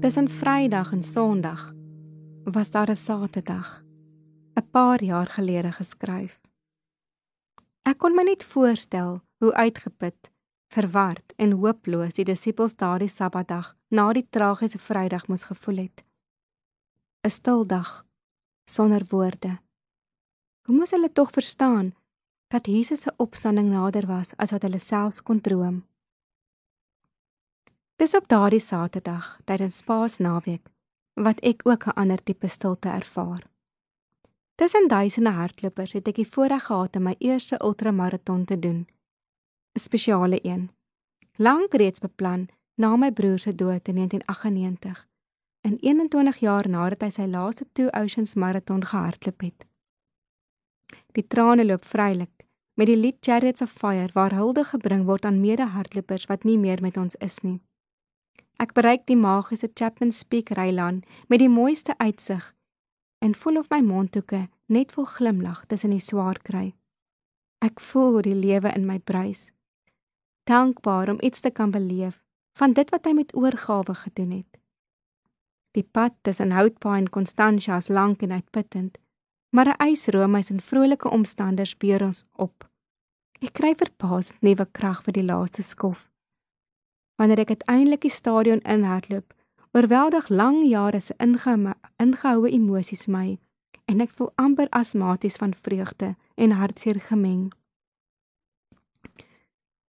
Tussen Vrydag en Sondag was daar 'n Saterdag 'n paar jaar gelede geskryf. Ek kon my net voorstel hoe uitgeput, verward en hooploos die disippels daardie Sabbatdag na die tragiese Vrydag moes gevoel het. 'n Stil dag sonder woorde. Hoe moes hulle tog verstaan dat Jesus se opstanding nader was as wat hulle selfs kon droom? Dis op daardie Saterdag tydens Paasnaweek wat ek ook 'n ander tipe stilte ervaar. Tussen duisende hardlopers het ek die voorreg gehad om my eerste ultramaraton te doen. 'n Spesiale een. Lank reeds beplan na my broer se dood in 1998. In 21 jaar nadat hy sy laaste Two Oceans maraton gehardloop het. Die trane loop vrylik met die lied Chariots of Fire waar hulde gebring word aan mede-hardlopers wat nie meer met ons is nie. Ek bereik die magiese Chapman Peak Rylaan met die mooiste uitsig en voel of my mondhoeke net vol glimlag tussen die swaar kry. Ek voel hoe die lewe in my bruis. Dankbaar om iets te kan beleef van dit wat hy met oorgawe gedoen het. Die pad tussen Houtpaai en Constantia is lank en uitputtend, maar 'n ysroomys en vrolike omstanders beer ons op. Ek kry verbaas nuwe krag vir die laaste skof wanneer ek uiteindelik die stadion inhardloop, oorweldig lang jare se ingehoue emosies my en ek voel amper asmaties van vreugde en hartseer gemeng.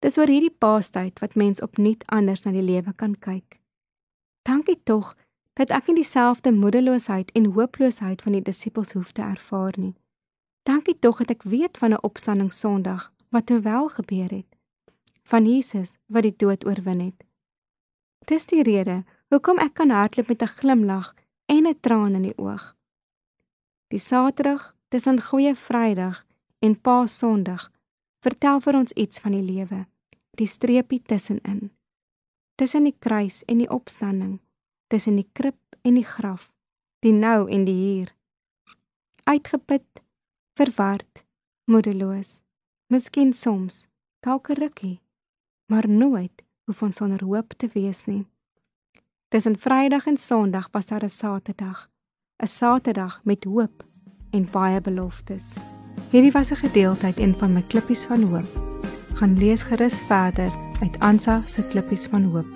Dis oor hierdie paastyd wat mens opnuut anders na die lewe kan kyk. Dankie tog dat ek nie dieselfde moedeloosheid en hooploosheid van die disippels hoef te ervaar nie. Dankie tog dat ek weet van 'n opstanding Sondag wat wel gebeur het van Jesus wat die dood oorwin het. Dis die rede hoekom ek kan hardloop met 'n glimlag en 'n traan in die oog. Die Saterdag tussen Goeie Vrydag en Paas Sondag vertel vir ons iets van die lewe, die streepie tussenin. Tussen die kruis en die opstanding, tussen die krib en die graf, die nou en die hier. Uitgeput, verward, moedeloos, miskien soms dalk 'n rukkie maar nooit hoef ons sonder hoop te wees nie. Tussen Vrydag en Sondag was daar 'n Saterdag, 'n Saterdag met hoop en baie beloftes. Hierdie was 'n gedeelte uit een van my klippies van hoop. Gaan lees gerus verder uit Ansa se klippies van hoop.